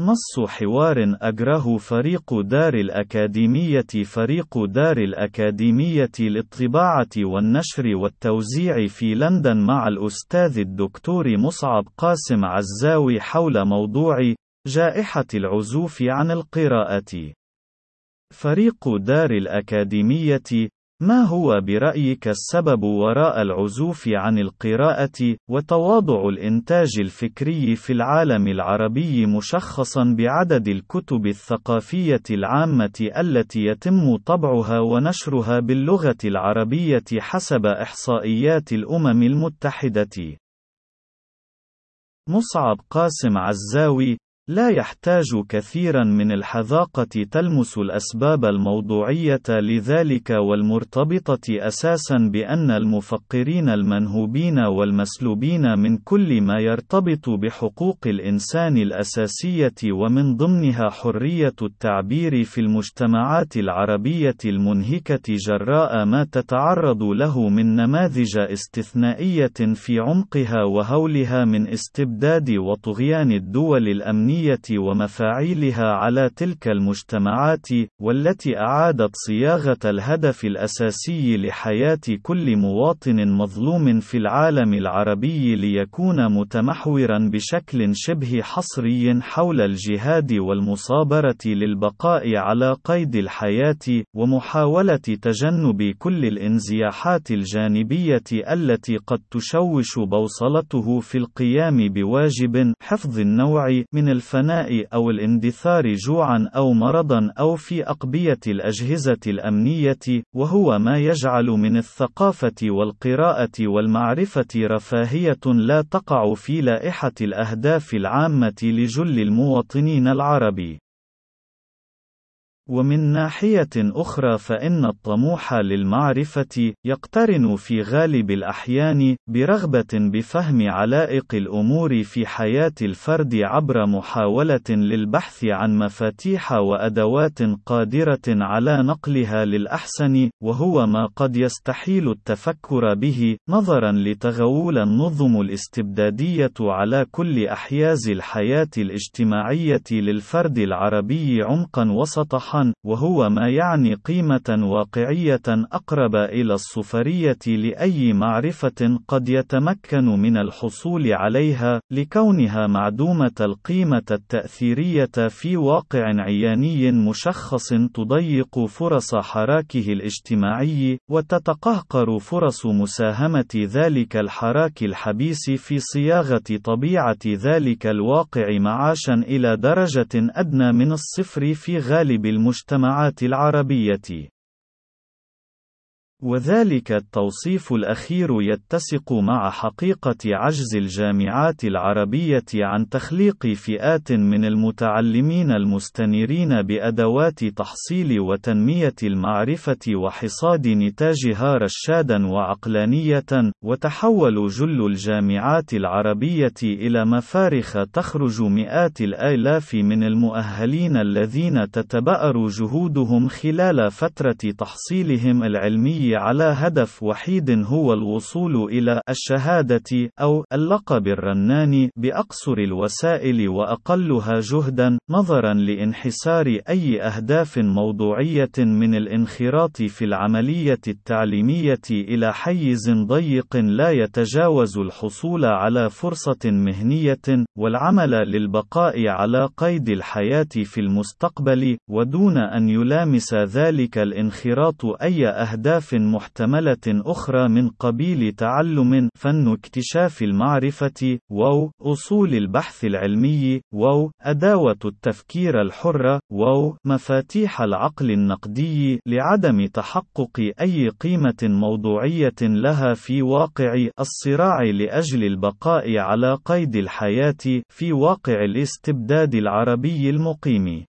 نص حوار أجره فريق دار الأكاديمية فريق دار الأكاديمية للطباعة والنشر والتوزيع في لندن مع الأستاذ الدكتور مصعب قاسم عزاوي حول موضوع جائحة العزوف عن القراءة. فريق دار الأكاديمية ما هو برأيك السبب وراء العزوف عن القراءة، وتواضع الإنتاج الفكري في العالم العربي مشخصًا بعدد الكتب الثقافية العامة التي يتم طبعها ونشرها باللغة العربية حسب إحصائيات الأمم المتحدة؟ مصعب قاسم عزاوي لا يحتاج كثيرا من الحذاقة تلمس الأسباب الموضوعية لذلك والمرتبطة أساسا بأن المفكرين المنهوبين والمسلوبين من كل ما يرتبط بحقوق الإنسان الأساسية ومن ضمنها حرية التعبير في المجتمعات العربية المنهكة جراء ما تتعرض له من نماذج استثنائية في عمقها وهولها من استبداد وطغيان الدول الأمنية الإنسانية ومفاعيلها على تلك المجتمعات، والتي أعادت صياغة الهدف الأساسي لحياة كل مواطن مظلوم في العالم العربي ليكون متمحورا بشكل شبه حصري حول الجهاد والمصابرة للبقاء على قيد الحياة، ومحاولة تجنب كل الانزياحات الجانبية التي قد تشوش بوصلته في القيام بواجب حفظ النوع من الفناء أو الاندثار جوعًا أو مرضًا أو في أقبية الأجهزة الأمنية، وهو ما يجعل من الثقافة والقراءة والمعرفة رفاهية لا تقع في لائحة الأهداف العامة لجل المواطنين العرب. ومن ناحية أخرى فإن الطموح للمعرفة يقترن في غالب الأحيان برغبة بفهم علائق الأمور في حياة الفرد عبر محاولة للبحث عن مفاتيح وأدوات قادرة على نقلها للأحسن، وهو ما قد يستحيل التفكر به، نظرًا لتغول النظم الاستبدادية على كل أحياز الحياة الاجتماعية للفرد العربي عمقًا وسطحًا. وهو ما يعني قيمة واقعية أقرب إلى الصفرية لأي معرفة قد يتمكن من الحصول عليها، لكونها معدومة القيمة التأثيرية في واقع عياني مشخص تضيق فرص حراكه الاجتماعي، وتتقهقر فرص مساهمة ذلك الحراك الحبيس في صياغة طبيعة ذلك الواقع معاشا إلى درجة أدنى من الصفر في غالب المجتمعات المجتمعات العربية. وذلك التوصيف الأخير يتسق مع حقيقة عجز الجامعات العربية عن تخليق فئات من المتعلمين المستنيرين بأدوات تحصيل وتنمية المعرفة وحصاد نتاجها رشادا وعقلانية، وتحول جل الجامعات العربية إلى مفارخ تخرج مئات الآلاف من المؤهلين الذين تتبأر جهودهم خلال فترة تحصيلهم العلمي على هدف وحيد هو الوصول إلى الشهادة أو اللقب الرنان بأقصر الوسائل وأقلها جهدا، نظرا لانحسار أي أهداف موضوعية من الانخراط في العملية التعليمية إلى حيز ضيق لا يتجاوز الحصول على فرصة مهنية، والعمل للبقاء على قيد الحياة في المستقبل، ودون أن يلامس ذلك الانخراط أي أهداف محتملة أخرى من قبيل تعلم فن اكتشاف المعرفة واو أصول البحث العلمي واو أداوة التفكير الحر واو مفاتيح العقل النقدي لعدم تحقق أي قيمة موضوعية لها في واقع الصراع لأجل البقاء على قيد الحياة في واقع الاستبداد العربي المقيم.